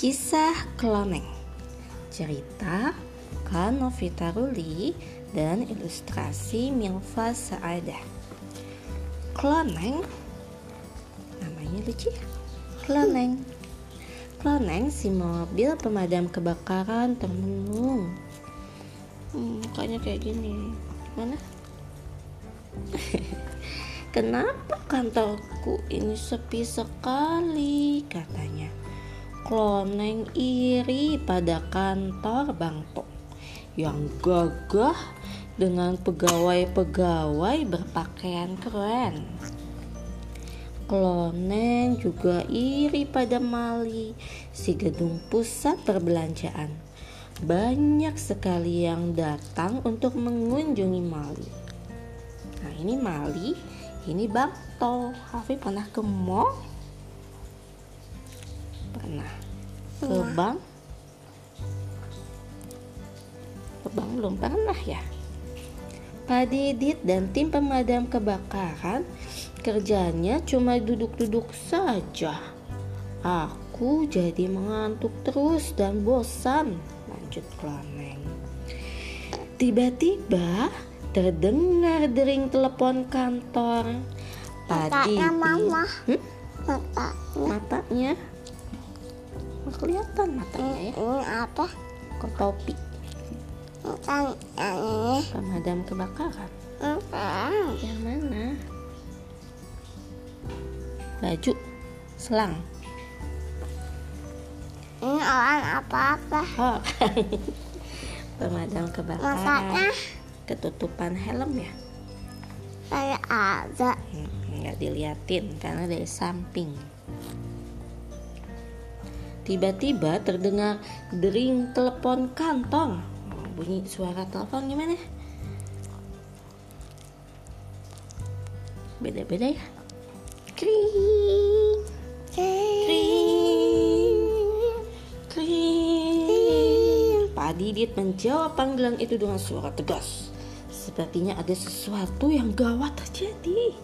Kisah Kloneng Cerita Kanovita Ruli dan ilustrasi Milva Saadah Kloneng Namanya lucu ya? Kloneng Kloneng si mobil pemadam kebakaran termenung. Hmm, Mukanya kayak gini. Mana? Kenapa kantorku ini sepi sekali? Katanya Kloneng iri pada kantor Bang Tok yang gagah dengan pegawai-pegawai berpakaian keren. Kloneng juga iri pada Mali, si gedung pusat perbelanjaan. Banyak sekali yang datang untuk mengunjungi Mali. Nah ini Mali, ini Bang To. Hafi pernah ke mall? Pernah. Ke bank? Ke bank belum? Pernah ya? Pak Didit dan tim pemadam kebakaran kerjanya cuma duduk-duduk saja. Aku jadi mengantuk terus dan bosan. Lanjut Kloneng tiba-tiba terdengar dering telepon kantor. Pak Matanya Didit. Mama. Hmm? Mata. matanya Nggak kelihatan matanya ya. Ini apa? kok topi Bukan yang ini. pemadam kebakaran. Bukan. yang mana? Baju. Selang. Ini orang apa-apa. oh pemadam kebakaran. Masaknya? Ketutupan helm ya? Saya ada. Hmm, nggak diliatin karena dari samping tiba-tiba terdengar dering telepon kantong bunyi suara telepon gimana? Beda-beda ya? Kring. Kring. Kring. Pak Didit menjawab panggilan itu dengan suara tegas. Sepertinya ada sesuatu yang gawat terjadi.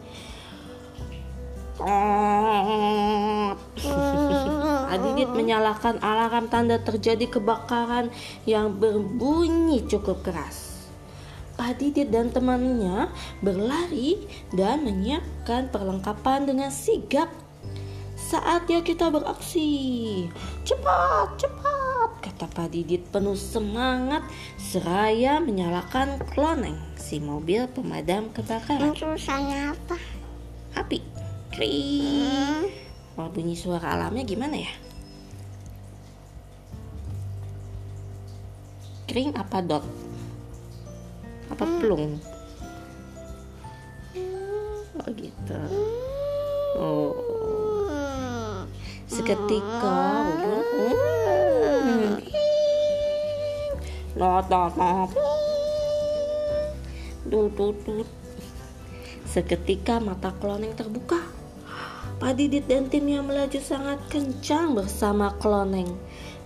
Adidit menyalakan alarm tanda terjadi kebakaran yang berbunyi cukup keras. Pak Didit dan temannya berlari dan menyiapkan perlengkapan dengan sigap. Saatnya kita beraksi. Cepat, cepat, kata Pak Didit penuh semangat seraya menyalakan kloneng si mobil pemadam kebakaran. Tulisannya apa? Api. Kring. Hmm. Wah bunyi suara alamnya gimana ya? Kring apa dot? Apa plung? Oh gitu. Oh. Hmm. Seketika hmm. Lot lot lot. Seketika mata kloneng terbuka. Pak Didit dan timnya melaju sangat kencang bersama kloneng.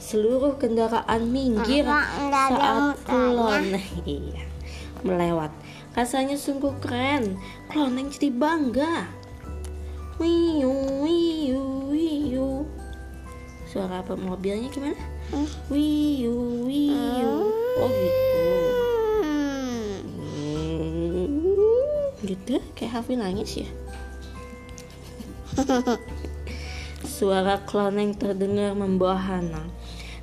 Seluruh kendaraan minggir saat kloneng iya, melewat. Rasanya sungguh keren. Kloneng jadi bangga. Wiu, wiu, wiu. Suara apa mobilnya gimana? Hmm. Wiu, wiu. Oh gitu. Hmm. Hmm, gitu kayak Hafi nangis ya suara kloneng terdengar membahana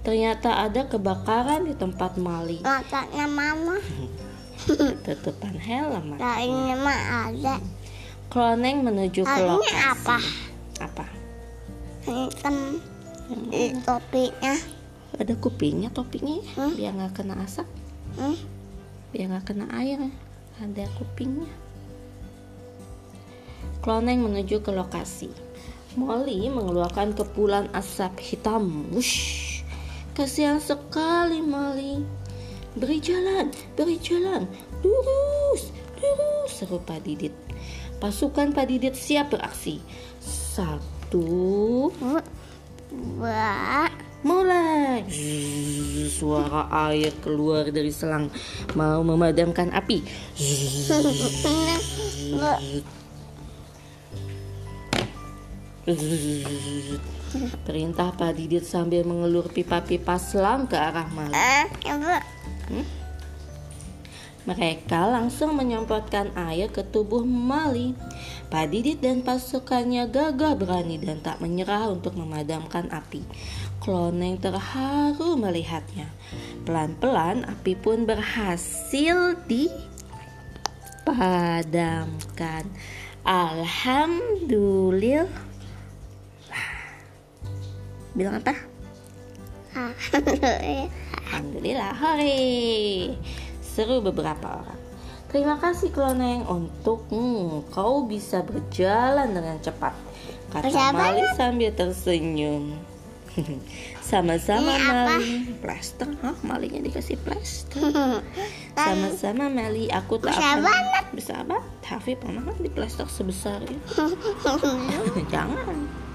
ternyata ada kebakaran di tempat Mali Matanya mama. tutupan helm ini mah ada. kloneng menuju ke Ah, ini lokasi apa? apa Hitam di topinya. ada kupingnya topinya ya, Hmm? biar nggak kena asap Hmm? biar nggak kena air ada kupingnya Kloneng menuju ke lokasi. Molly mengeluarkan kepulan asap hitam. Wush. Kasihan sekali Molly. Beri jalan, beri jalan. Lurus, lurus Seru Pak Didit. Pasukan Pak Didit siap beraksi. Satu Dua. Mulai. Zzz, Suara air keluar dari selang. Mau memadamkan api. Perintah Pak Didit sambil mengelur pipa-pipa selang ke arah Mali. Eh, ibu. Mereka langsung menyemprotkan air ke tubuh Mali. Pak Didit dan pasukannya gagah berani dan tak menyerah untuk memadamkan api. Kloneng terharu melihatnya. Pelan-pelan api pun berhasil dipadamkan. Alhamdulillah. Bilang apa? Alhamdulillah, hore. Seru beberapa orang. Terima kasih Kloneng untuk hmm, kau bisa berjalan dengan cepat. Kata Bisa Mali sambil tersenyum. Sama-sama apa? Mali. Plaster, hah? Malinya dikasih plaster. Sama-sama Meli, aku tak Bisa akan banget. bisa banget. Hafi pernah kan di plaster sebesar itu? Jangan.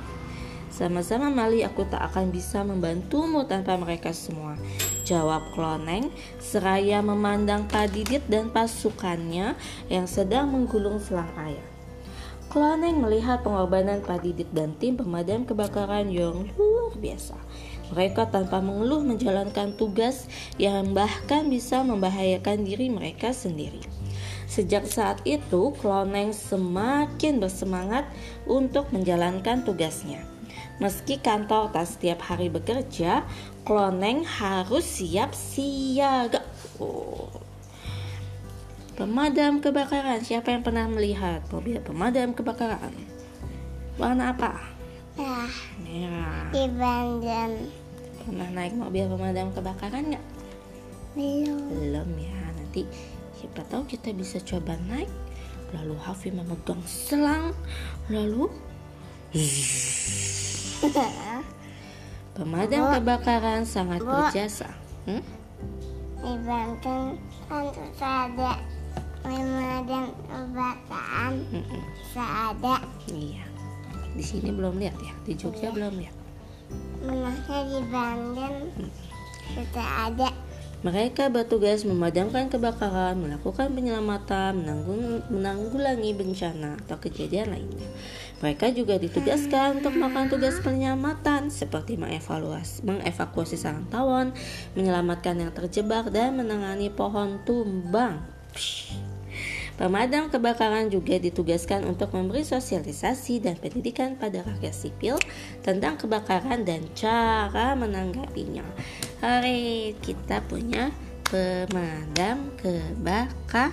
Sama-sama Mali, aku tak akan bisa membantumu tanpa mereka semua. Jawab Kloneng, seraya memandang Pak Didit dan pasukannya yang sedang menggulung selang air. Kloneng melihat pengorbanan Pak Didit dan tim pemadam kebakaran yang luar biasa. Mereka tanpa mengeluh menjalankan tugas yang bahkan bisa membahayakan diri mereka sendiri. Sejak saat itu, Kloneng semakin bersemangat untuk menjalankan tugasnya. Meski kantor tak setiap hari bekerja, Kloneng harus siap siaga. Oh. Pemadam kebakaran, siapa yang pernah melihat mobil pemadam kebakaran? Warna apa? Ya, Merah. di Bandung. Pernah naik mobil pemadam kebakaran nggak? Belum. Belum ya, nanti siapa tahu kita bisa coba naik. Lalu Hafi memegang selang, lalu pemadam Bu. kebakaran sangat berjasa. Hmm? Di Bandung kan ada pemadam kebakaran. Mm-mm. Ada Iya. Di sini belum lihat ya, di Jogja belum lihat. menahnya di Bandung sudah ada. Mereka bertugas memadamkan kebakaran, melakukan penyelamatan, menanggung, menanggulangi bencana atau kejadian lainnya. Mereka juga ditugaskan untuk melakukan tugas penyelamatan seperti mengevaluasi, mengevakuasi sarang tawon, menyelamatkan yang terjebak, dan menangani pohon tumbang. Pemadam kebakaran juga ditugaskan untuk memberi sosialisasi dan pendidikan pada rakyat sipil tentang kebakaran dan cara menanggapinya. Hore, kita punya pemadam kebakaran.